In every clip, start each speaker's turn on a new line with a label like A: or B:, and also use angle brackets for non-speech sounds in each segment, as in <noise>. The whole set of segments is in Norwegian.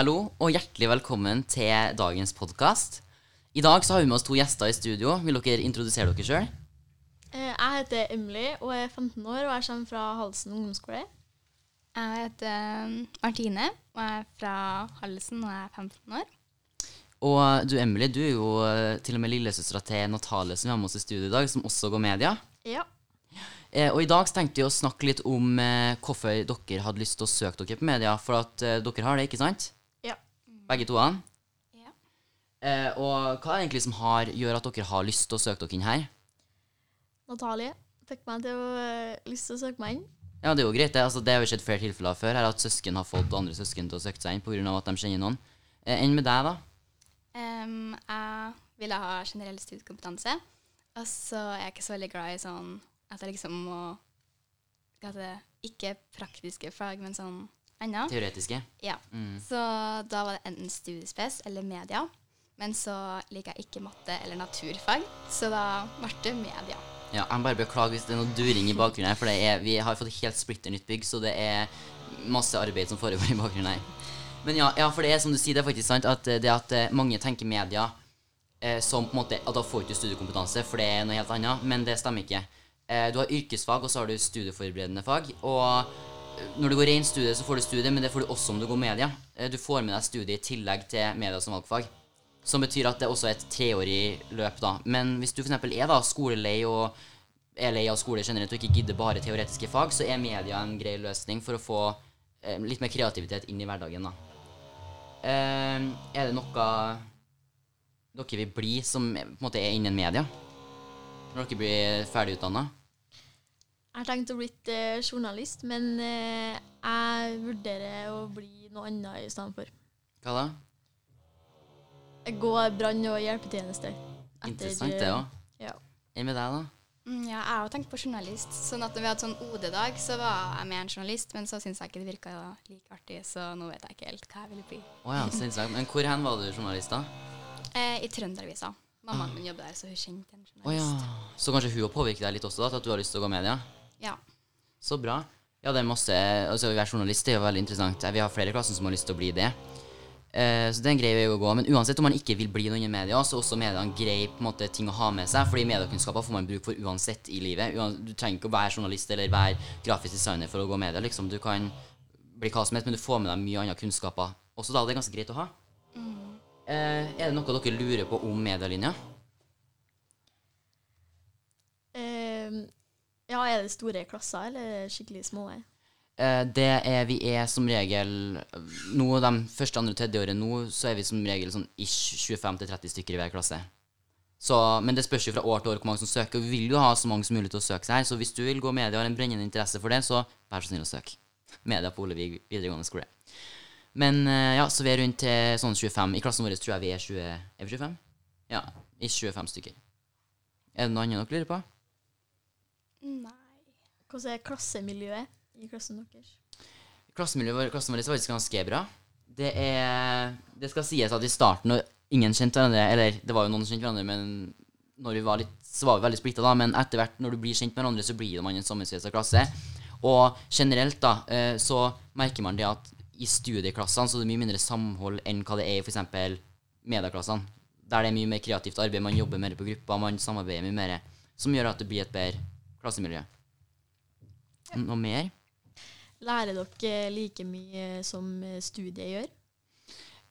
A: Hallo og hjertelig velkommen til dagens podkast. I dag så har vi med oss to gjester i studio. Vil dere introdusere dere sjøl?
B: Eh, Jeg heter Emily og er 15 år, og jeg kommer fra Halsen ungdomsskole.
C: Jeg heter um, Martine og jeg er fra Halsen og jeg er 15 år.
A: Og du Emily, du er jo eh, til og med lillesøstera til Natale som vi har med oss i studio i dag, som også går media.
B: Ja.
A: Eh, og i dag så tenkte vi å snakke litt om eh, hvorfor dere hadde lyst til å søke dere på media. For at eh, dere har det, ikke sant? Begge to?
C: Ja.
A: Eh, og hva er det egentlig som har, gjør at dere har lyst til å søke dere inn her?
B: Natalie fikk meg til å eh, lyst til å søke meg inn.
A: Ja, det er jo greit. Det, altså, det har jo skjedd flere tilfeller før her at søsken har fått andre søsken til å søke seg inn pga. at de kjenner noen. Eh, Enn med deg, da?
C: Um, jeg ville ha generell studiekompetanse. Og så er jeg ikke så veldig glad i sånn at jeg liksom må det Ikke praktiske fag, men sånn annet.
A: Teoretiske?
C: Ja.
A: Mm.
C: Så da var det enten studiespes eller media. Men så liker jeg ikke matte eller naturfag, så da ble det media.
A: Ja, jeg må bare beklage hvis det er noe during i bakgrunnen her, for det er, vi har fått helt splitter nytt bygg, så det er masse arbeid som foregår i bakgrunnen her. Men ja, ja, for det er som du sier, det er faktisk sant at eh, det at eh, mange tenker media eh, som på en måte at da får du ikke studiekompetanse, for det er noe helt annet, men det stemmer ikke. Eh, du har yrkesfag, og så har du studieforberedende fag, og når du går rent studie, så får du studie, men det får du også om du går media. Eh, Du får med deg studie i tillegg til media som valgfag. Som betyr at det også er et treårig løp, da. Men hvis du f.eks. er da skolelei og er lei av skole generelt og ikke gidder bare teoretiske fag, så er media en grei løsning for å få eh, litt mer kreativitet inn i hverdagen, da. Eh, er det noe dere vil bli som på en måte er innen media? Når dere blir ferdigutdanna?
B: Jeg har tenkt å bli eh, journalist, men eh, jeg vurderer å bli noe annet i stedet for.
A: Hva da?
B: Gå går brann- og hjelpetjeneste. etter,
A: Interessant, det òg.
B: Ja.
A: Enn med deg, da?
C: Mm, ja, jeg har jo tenkt på journalist. Sånn at når vi hadde sånn OD-dag, så var jeg med en journalist, men så syntes jeg ikke det virka like artig, så nå vet jeg ikke helt hva jeg ville bli.
A: Oh, ja, så. Men hvor hen var du journalist, da?
C: Eh, I Trønderavisa. Mammaen min jobber der, så hun kjente en
A: Å ja.
C: journalist.
A: Så kanskje hun har påvirket deg litt også, da, til at du har lyst til å gå media?
C: ja.
A: Så bra. Ja, det er masse Altså, å være journalist er jo veldig interessant. Vi har flere i klassen som har lyst til å bli det. Uh, så det er en grei vei å gå. Men uansett om man ikke vil bli noen i media, så er også mediene en grei på en måte, ting å ha med seg. Fordi mediekunnskaper får man bruk for uansett i livet. Du trenger ikke å være journalist eller være grafisk designer for å gå media. liksom. Du kan bli hva som helst, men du får med deg mye andre kunnskaper også da. Det er ganske greit å ha. Eh, er det noe dere lurer på om medielinja?
B: Eh, ja, er det store klasser, eller er skikkelig små?
A: Eh, det er, vi er som regel Nå de første, andre og tredje året nå, så er vi som regel sånn ish 25-30 stykker i hver klasse. Så, men det spørs jo fra år til år hvor mange som søker. Og vi vil jo ha så mange som mulig til å søke seg her. Så hvis du vil gå media og har en brennende interesse for det, så vær så snill å søke. Media på Olevig videregående skole. Men eh, ja, så vi er rundt til sånn 25. I klassen vår tror jeg vi er 20 Er vi 25? Ja, ish 25 stykker. Er det noe annet dere lurer på?
B: Hvordan er klassemiljøet i klassen deres?
A: Klassemiljøet vår, klassen vår er faktisk ganske bra. Det er Det skal sies at i starten, når ingen kjente hverandre Eller det var jo noen som kjente hverandre, men når vi var litt Så var vi veldig splitta, da. Men etter hvert, når du blir kjent med hverandre, så blir man en sammensveisa klasse. Og generelt, da, eh, så merker man det at i studieklassene så er det mye mindre samhold enn hva det er i f.eks. medieklassene. Der det er mye mer kreativt arbeid, man jobber mer på grupper, man samarbeider mye mer. Som gjør at det blir et bedre klassemiljø. Noe mer?
B: Lærer dere like mye som eh, studiet gjør?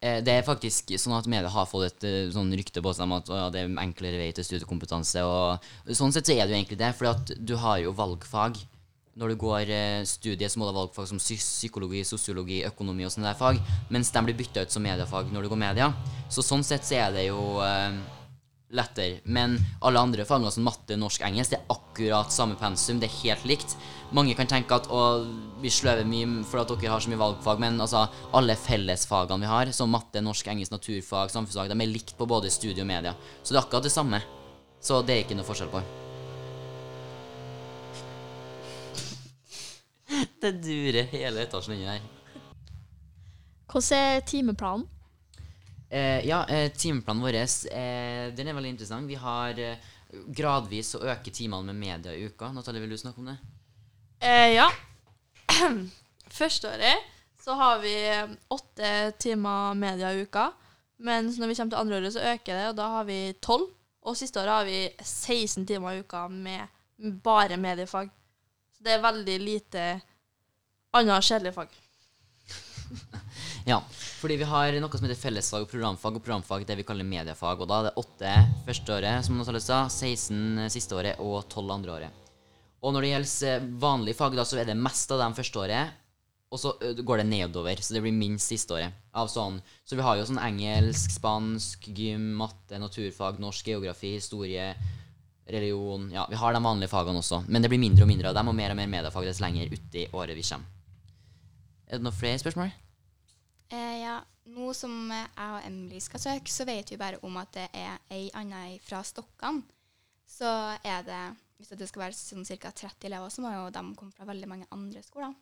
A: Eh, Det er faktisk sånn at media har fått et eh, sånn rykte på seg om at ja, det er enklere vei til studiekompetanse. Og sånn sett så er det jo egentlig det, for du har jo valgfag. Når du går studiet, så må du ha valgfag som psykologi, sosiologi, økonomi og sånne der fag. Mens de blir bytta ut som mediefag når du går media. Så sånn sett så er det jo lettere. Men alle andre fagene som matte, norsk, engelsk, det er akkurat samme pensum. Det er helt likt. Mange kan tenke at å, vi sløver mye for at dere har så mye valgfag, men altså, alle fellesfagene vi har, som matte, norsk, engelsk, naturfag, samfunnsfag, de er likt på både studie og media. Så det er akkurat det samme. Så det er ikke noe forskjell på. <laughs> Det durer hele etasjen inni her.
B: Hvordan er timeplanen?
A: Eh, ja, eh, timeplanen vår eh, den er veldig interessant. Vi har eh, gradvis å øke timene med media i uka. Natalie, vil du snakke om det?
D: Eh, ja. <clears throat> Første året så har vi åtte timer media i uka. Mens når vi kommer til andre året, så øker det, og da har vi tolv. Og siste året har vi 16 timer i uka med bare mediefag. Så det er veldig lite annet kjedelig fag.
A: Ja, fordi vi har noe som heter fellesfag og programfag, og programfag det vi kaller mediefag. Og da er det åtte første året, som Natalie sa, 16 siste året og 12 andre året. Og når det gjelder vanlige fag, da, så er det mest av dem første året. Og så går det nedover, så det blir minst siste året. Av sånn. Så vi har jo sånn engelsk, spansk, gym, matte, naturfag, norsk, geografi, historie, religion Ja, vi har de vanlige fagene også. Men det blir mindre og mindre av dem, og mer og mer mediefag dess lenger uti året vi kommer. Er det noen flere spørsmål?
C: Eh, nå som eh, jeg og Emily skal søke, så vet vi bare om at det er ei anna fra Stokkan. Så er det, hvis det skal være sånn ca. 30 elever, så må jo de komme fra veldig mange andre skoler.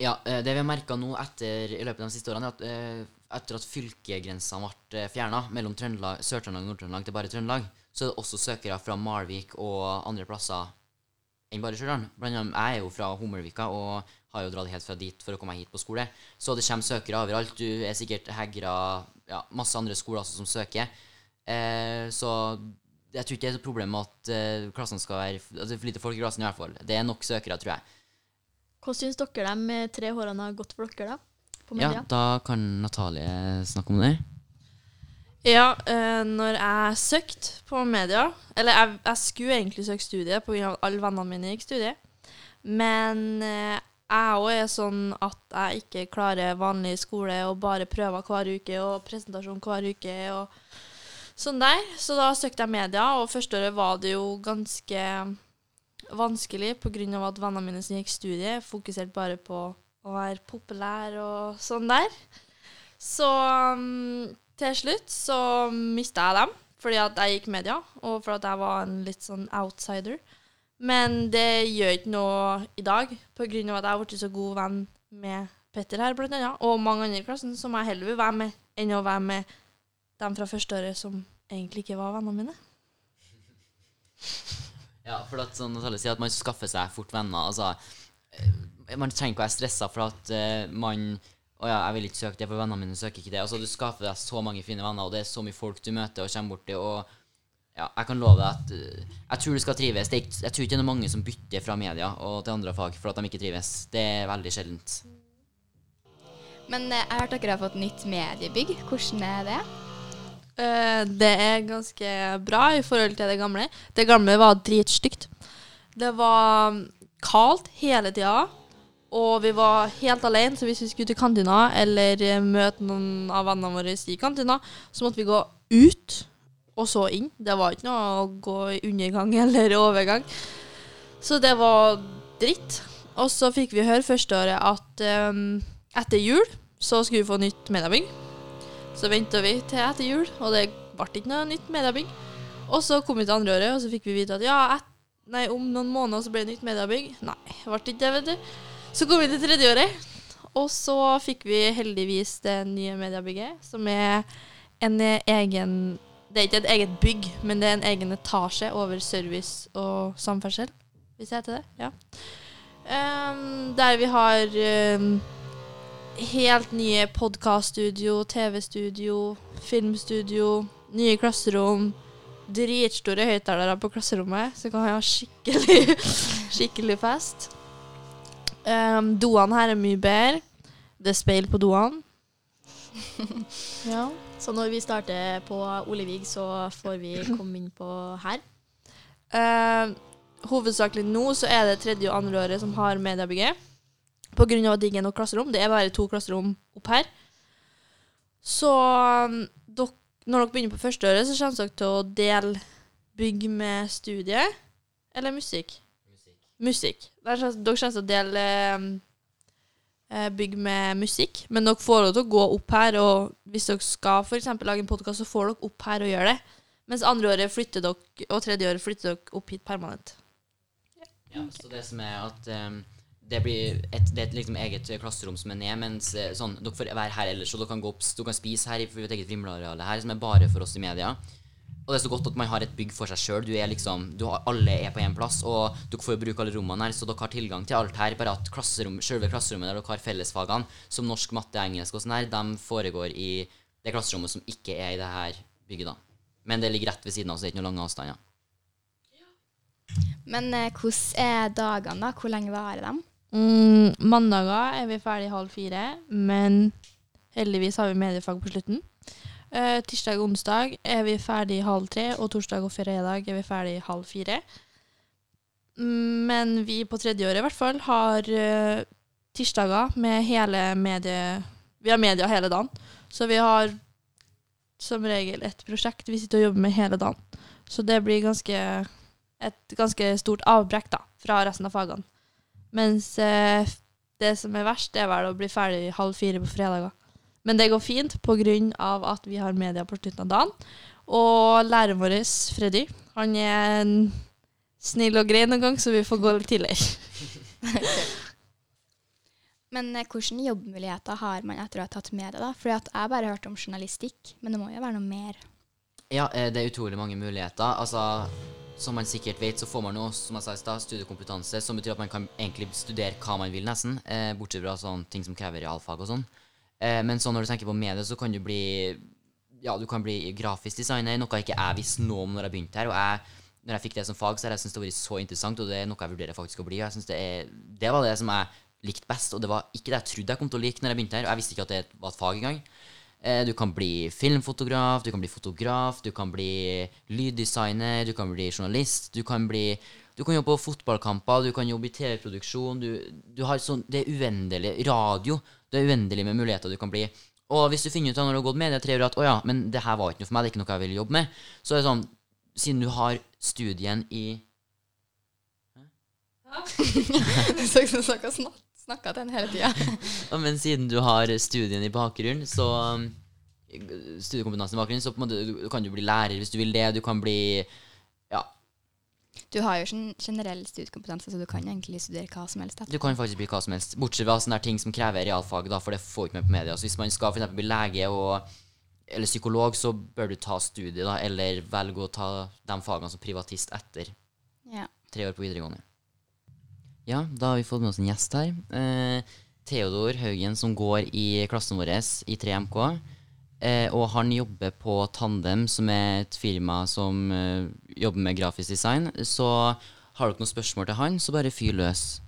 A: Ja, eh, det vi har merka nå etter, i løpet av de siste årene, er at eh, etter at fylkegrensene ble fjerna mellom Sør-Trøndelag og Nord-Trøndelag til bare Trøndelag, så er det også søkere fra Malvik og andre plasser enn bare Stjørdal. Blant annet, jeg er jo fra Hummelvika og har jo dratt helt fra dit for å komme hit på skole. Så det kommer søkere overalt. Du er sikkert Hegra ja, Masse andre skoler som søker. Eh, så jeg tror ikke det er et problem at eh, klassen skal være altså, for lite folk i klassen i hvert fall. Det er nok søkere, tror jeg.
B: Hva syns dere de tre hårene har gått for dere, da? På
A: Ja, da kan Natalie snakke om det.
D: Ja, eh, når jeg søkte på media Eller jeg, jeg skulle egentlig søke studie pga. alle vennene mine gikk studie. Men eh, jeg òg er sånn at jeg ikke klarer vanlig skole og bare prøver hver uke og presentasjon hver uke og sånn der. Så da søkte jeg media, og første året var det jo ganske vanskelig pga. at vennene mine som gikk studie, fokuserte bare på å være populær og sånn der. Så mm, til slutt så mista jeg dem fordi at jeg gikk media, og for at jeg var en litt sånn outsider. Men det gjør ikke noe i dag, pga. at jeg har blitt så god venn med Petter her, blant annet, og mange andre i klassen, som jeg heller vil være med enn å være med dem fra første året som egentlig ikke var vennene mine. <laughs>
A: Ja, for at sånn Natalie sier at man skaffer seg fort venner. Altså, eh, man trenger ikke å være stressa for at uh, man Å ja, jeg vil ikke søke det, for vennene mine søker ikke det. Altså, du skaffer deg så mange fine venner, og det er så mye folk du møter og kommer borti. Og ja, jeg kan love deg at eh, jeg tror du skal trives. Det er ikke, jeg tror ikke det er mange som bytter fra media og til andre fag for at de ikke trives. Det er veldig sjeldent.
C: Men eh, jeg har hørt dere har fått nytt mediebygg. Hvordan er det?
D: Eh, det er ganske bra i forhold til det gamle. Det gamle var dritstygt. Det var mm, kaldt hele tida, og vi var helt alene, så hvis vi skulle til kantina eller møte noen av vennene våre i kantina, så måtte vi gå ut og så inn. Det var ikke noe å gå i undergang <laughs> eller overgang. Så det var dritt. Og så fikk vi høre første året at um, etter jul så skulle vi få nytt mediebygg. Så venta vi til etter jul, og det ble ikke noe nytt mediebygg. Og så kom vi til andre året, og så fikk vi vite at ja, et, nei, om noen måneder så ble det nytt mediebygg. Nei, det ble ikke det, vet du. Så kom vi til tredje året, og så fikk vi heldigvis det nye mediebygget, som er en egen Det er ikke et eget bygg, men det er en egen etasje over service og samferdsel, hvis jeg heter det. Ja. Um, der vi har um, helt nye podkaststudio, TV-studio, filmstudio, nye klasserom. Dritstore høyttalere på klasserommet, så kan vi ha skikkelig, <laughs> skikkelig fest. Um, doene her er mye bedre. Det er speil på doene. <laughs> ja.
B: Så når vi starter på Olevig, så får vi <clears throat> komme inn på her.
D: Uh, hovedsakelig nå så er det tredje og andre året som har mediebygget. Av at det ikke er noe klasserom. Det er bare to klasserom opp her. Så um, dok, når dere begynner på første året, så kommer dere til å dele bygg med studie eller musikk. Musikk. Der kommer- Dere kommer til å dele um, bygg med musikk, men dere får lov til å gå opp her, og hvis dere skal eksempel lage en podkast, så får dere opp her og gjøre det. Mens andre året flytter dere, og tredje året flytter dere opp hit permanent.
A: Ja, så det som er at um, det blir et, det er et liksom eget klasserom som er ned, mens eh, sånn, dere får være her ellers, og dere kan gå opp, dere kan spise her i vårt eget Vimleareal her, som er bare for oss i media. Og det er så godt at man har et bygg for seg sjøl. Liksom, du har- alle er på én plass, og dere får jo bruke alle rommene her, så dere har tilgang til alt her. Bare at klasserom, selve klasserommet der dere har fellesfagene, som norsk, matte, engelsk og sånn her, de foregår i det klasserommet som ikke er i det her bygget, da. Men det ligger rett ved siden av, så det er ikke noen lange avstander.
C: Men eh, hvordan er dagene, da? Hvor lenge varer de?
D: Mm, mandager er vi ferdig halv fire, men heldigvis har vi mediefag på slutten. Eh, tirsdag og onsdag er vi ferdig halv tre, og torsdag og fredag er vi ferdig halv fire. Men vi på tredje året i hvert fall har uh, tirsdager med hele medie... Vi har media hele dagen, så vi har som regel et prosjekt vi sitter og jobber med hele dagen. Så det blir ganske, et ganske stort avbrekk da, fra resten av fagene. Mens eh, det som er verst, det er vel å bli ferdig halv fire på fredager. Men det går fint pga. at vi har media på slutten av dagen. Og læreren vår, Freddy, han er en snill og grei noen gang, så vi får gå litt tidligere. <laughs>
C: Men eh, hvilke jobbmuligheter har man etter å ha tatt med det? da? Fordi at jeg bare har hørt om journalistikk, men det må jo være noe mer.
A: Ja, eh, det er utrolig mange muligheter. Altså, som man sikkert vet, så får man noe, som jeg sa i stad, studiekompetanse, som betyr at man kan egentlig studere hva man vil, nesten. Eh, bortsett fra sånne ting som krever realfag og sånn. Eh, men så når du tenker på medier, så kan du bli Ja, du kan bli grafisk designer, noe ikke jeg visste noe om når jeg begynte her. Og jeg, når jeg fikk det som fag, så har jeg syntes det har vært så interessant, og det er noe jeg vurderer faktisk å bli. Det, er, det var det som jeg likte best, og det var ikke det jeg trodde jeg kom til å like når jeg begynte her. Og jeg visste ikke at det var et fag engang. Eh, Du kan bli filmfotograf, du kan bli fotograf, du kan bli lyddesigner, du kan bli journalist, du kan bli Du kan jobbe på fotballkamper, du kan jobbe i TV-produksjon, du, du har sånn Det er uendelig. Radio. Det er uendelig med muligheter du kan bli. Og hvis du finner ut av når du har gått med det tre år at å ja, men det her var ikke noe for meg, det er ikke noe jeg vil jobbe med, så er det sånn Siden du har studien i
C: Så ut som snakka til den hele tida.
A: Men siden du har studien i bakgrunnen, så um, Studiekompetansen i bakgrunnen, så på en måte, du, du kan du bli lærer hvis du vil det. Du kan bli
C: Du har jo gen- generell studiekompetanse, så du kan egentlig studere hva som helst.
A: du kan faktisk bli hva som helst. Bortsett fra sånne ting som krever realfag, da, for det får ikke med på media. Så hvis man skal eksempel bli lege og, eller psykolog, så bør du ta studiet, da, eller velge å ta de fagene som privatist etter
C: Ja.
A: tre år på videregående. Ja, da har vi fått med oss en gjest her. Eh, Theodor Haugen, som går i klassen vår i 3MK. Eh, og han jobber på Tandem, som er et firma som eh, jobber med grafisk design. Så har dere noen spørsmål til han, så bare fyr løs.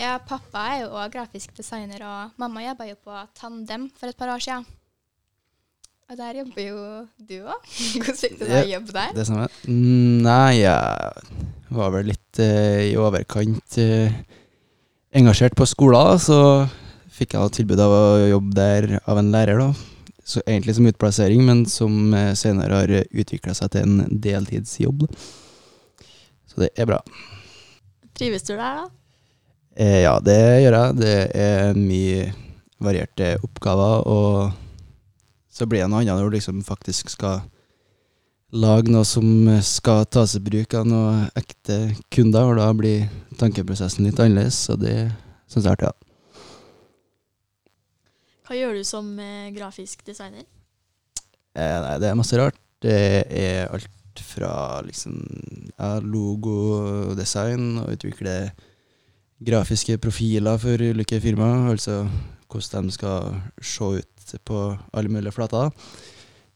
C: ja, pappa er jo òg grafisk designer, og mamma jobba jo på Tandem for et par år siden. Og der jobber jo du òg. <laughs> Hvordan fikk du deg
E: Ja.
C: jobb der?
E: Det samme? Mm, Nei, jeg var vel litt eh, i overkant eh, engasjert på skolen, så fikk jeg tilbud av å jobbe der av en lærer, da. Så egentlig som utplassering, men som eh, senere har utvikla seg til en deltidsjobb. da. Så det er bra.
B: Trives du der, da?
E: Eh, ja, det gjør jeg. Det er mye varierte oppgaver, og så blir det noe annet når du liksom faktisk skal lage noe som skal tas i bruk av noen ekte kunder, og da blir tankeprosessen litt annerledes, så det syns jeg er artig. Ja.
B: Hva gjør du som eh, grafisk designer?
E: Eh, nei, det er masse rart. Det er alt fra liksom ja, logodesign og utvikle grafiske profiler for ulike firmaer, altså hvordan de skal se ut på alle mulige flater.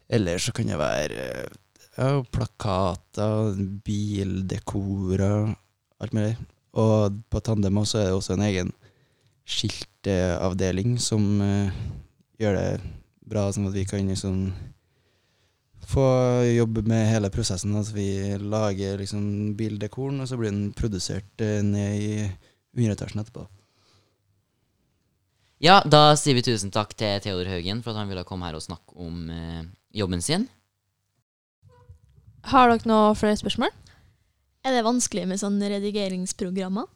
E: Eller så kan det være eh, ja, plakater, bildekorer, alt mulig. Og på Tandem også er det også en egen skilteavdeling som eh, gjør det bra, sånn at vi kan liksom få jobbe med hele prosessen. At vi lager liksom bildekoren, og så blir den produsert eh, ned i underetasjen etterpå.
A: Ja, da sier vi tusen takk til Theodor Haugen for at han ville komme her og snakke om eh, jobben sin.
D: Har dere noen flere spørsmål?
B: Er det vanskelig med sånne redigeringsprogrammer?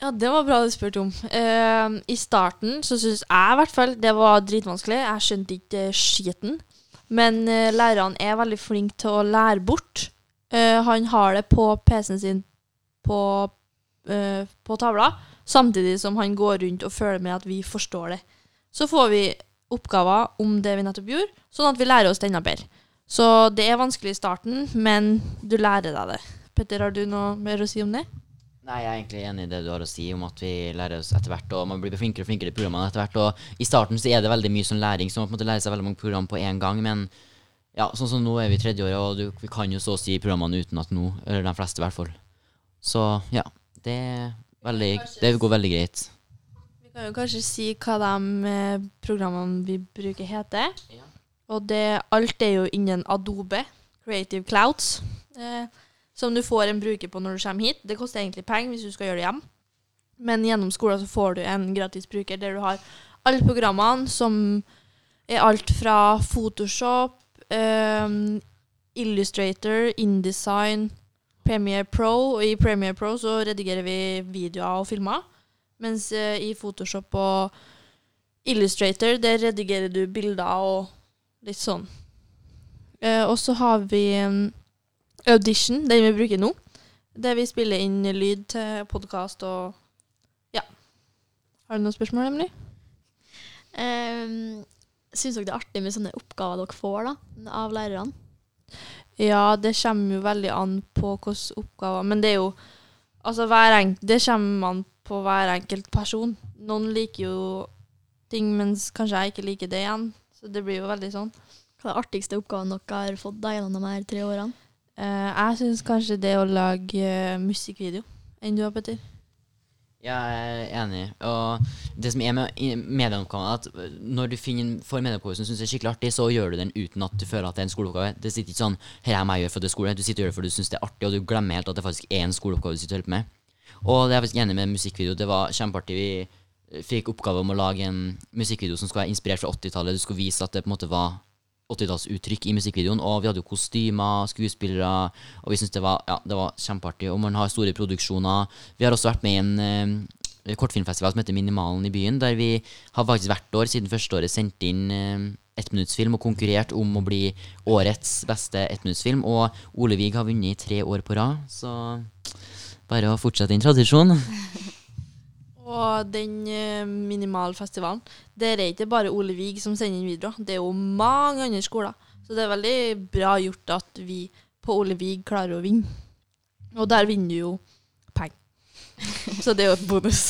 D: Ja, det var bra du spurte om. Uh, I starten så syns jeg i hvert fall det var dritvanskelig. Jeg skjønte ikke eh, skiten. Men uh, lærerne er veldig flinke til å lære bort. Uh, han har det på PC-en sin på, eh, på tavla, samtidig som han går rundt og føler med at vi forstår det. Så får vi oppgaver om det vi nettopp gjorde, sånn at vi lærer oss det enda bedre. Så det er vanskelig i starten, men du lærer deg det. Petter, har du noe mer å si om det?
A: Nei, jeg er egentlig enig i det du har å si om at vi lærer oss etter hvert, og man blir flinkere og flinkere i programmene etter hvert. Og i starten så er det veldig mye sånn læring, så man på en måte lærer seg veldig mange program på en gang. Men ja, sånn som nå er vi i tredje året, og du, vi kan jo så å si programmene uten at nå, eller de fleste i hvert fall. Så ja, det, veldig, det går veldig greit.
D: Vi kan jo kanskje si hva de eh, programmene vi bruker heter.
A: Ja.
D: Og det, alt er jo innen Adobe Creative Clouds, eh, som du får en bruker på når du kommer hit. Det koster egentlig penger hvis du skal gjøre det hjem. Men gjennom skolen så får du en gratis bruker der du har alle programmene som er alt fra Photoshop, um, Illustrator, InDesign, Premiere Pro. Og i Premiere Pro så redigerer vi videoer og filmer. Mens uh, i Photoshop og Illustrator, der redigerer du bilder og litt sånn. Uh, og så har vi um, Audition, den vi bruker nå. Der vi spiller inn lyd til podkast og Ja. Har du noen spørsmål, Emily?
B: Um, Syns dere det er artig med sånne oppgaver dere får da, av lærerne?
D: Ja, det kommer jo veldig an på hvilke oppgaver. Men det er jo Altså, det kommer an på hver enkelt person. Noen liker jo ting, mens kanskje jeg ikke liker det igjen. Så det blir jo veldig sånn.
B: Hva er den artigste oppgaven dere har fått da, gjennom de her tre årene?
D: Eh, jeg syns kanskje det å lage eh, musikkvideo enn du har, Petter.
A: Jeg er enig. Og det som er med medieoppgaven, at når du finner, får en medieoppgave som syns er skikkelig artig, så gjør du den uten at du føler at det er en skoleoppgave. Det sitter ikke sånn Her er meg gjør for det er skole. Du sitter og gjør det for du syns det er artig, og du glemmer helt at det faktisk er en skoleoppgave du sitter og holder på med. Og det er jeg faktisk enig med musikkvideo. Det var kjempeartig. Vi fikk oppgave om å lage en musikkvideo som skulle være inspirert fra 80-tallet. Du skulle vise at det på en måte var 80-tallsuttrykk i musikkvideoen. Og vi hadde jo kostymer, skuespillere, og vi syntes det var, ja, det var kjempeartig. Og man har store produksjoner. Vi har også vært med i en eh, kortfilmfestival som heter Minimalen i byen, der vi har faktisk hvert år siden første året sendt inn eh, ettminuttsfilm og konkurrert om å bli årets beste ettminuttsfilm. Og Ole Vig har vunnet i tre år på rad, så bare å fortsette den tradisjonen. <laughs>
D: Og den eh, minimalfestivalen, der er ikke bare Ole Vig som sender inn videoer. Det er jo mange andre skoler. Så det er veldig bra gjort at vi på Ole Vig klarer å vinne. Og der vinner du jo penger. <laughs> Så det er jo et bonus.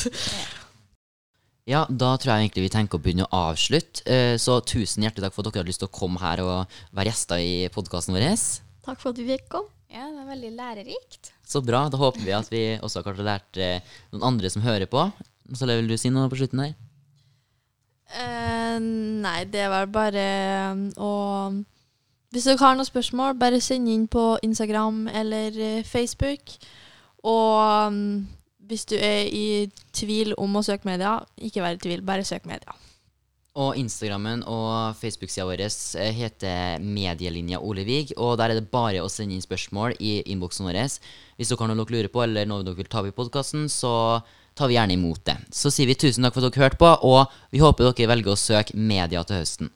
A: Ja, da tror jeg egentlig vi tenker å begynne å avslutte. Eh, Så tusen hjertelig takk for at dere hadde lyst til å komme her og være gjester i podkasten vår.
B: Takk for at vi fikk komme.
C: Ja, det var veldig lærerikt.
A: Så bra. Da håper vi at vi også har kanskje lært eh, noen andre som hører på. Så vil du si noe på slutten her?
D: Eh, nei, det var bare um, å Hvis dere har noen spørsmål, bare send inn på Instagram eller eh, Facebook. Og um, hvis du er i tvil om å søke media, ikke vær i tvil, bare søk media.
A: Og Instagrammen og Facebook-sida vår eh, heter Medielinja Olevig. Og der er det bare å sende inn spørsmål i innboksen vår. Hvis dere har noe dere lurer på, eller noe dere vil ta opp i podkasten, så tar vi gjerne imot det. Så sier vi tusen takk for at dere hørte på, og vi håper dere velger å søke media til høsten.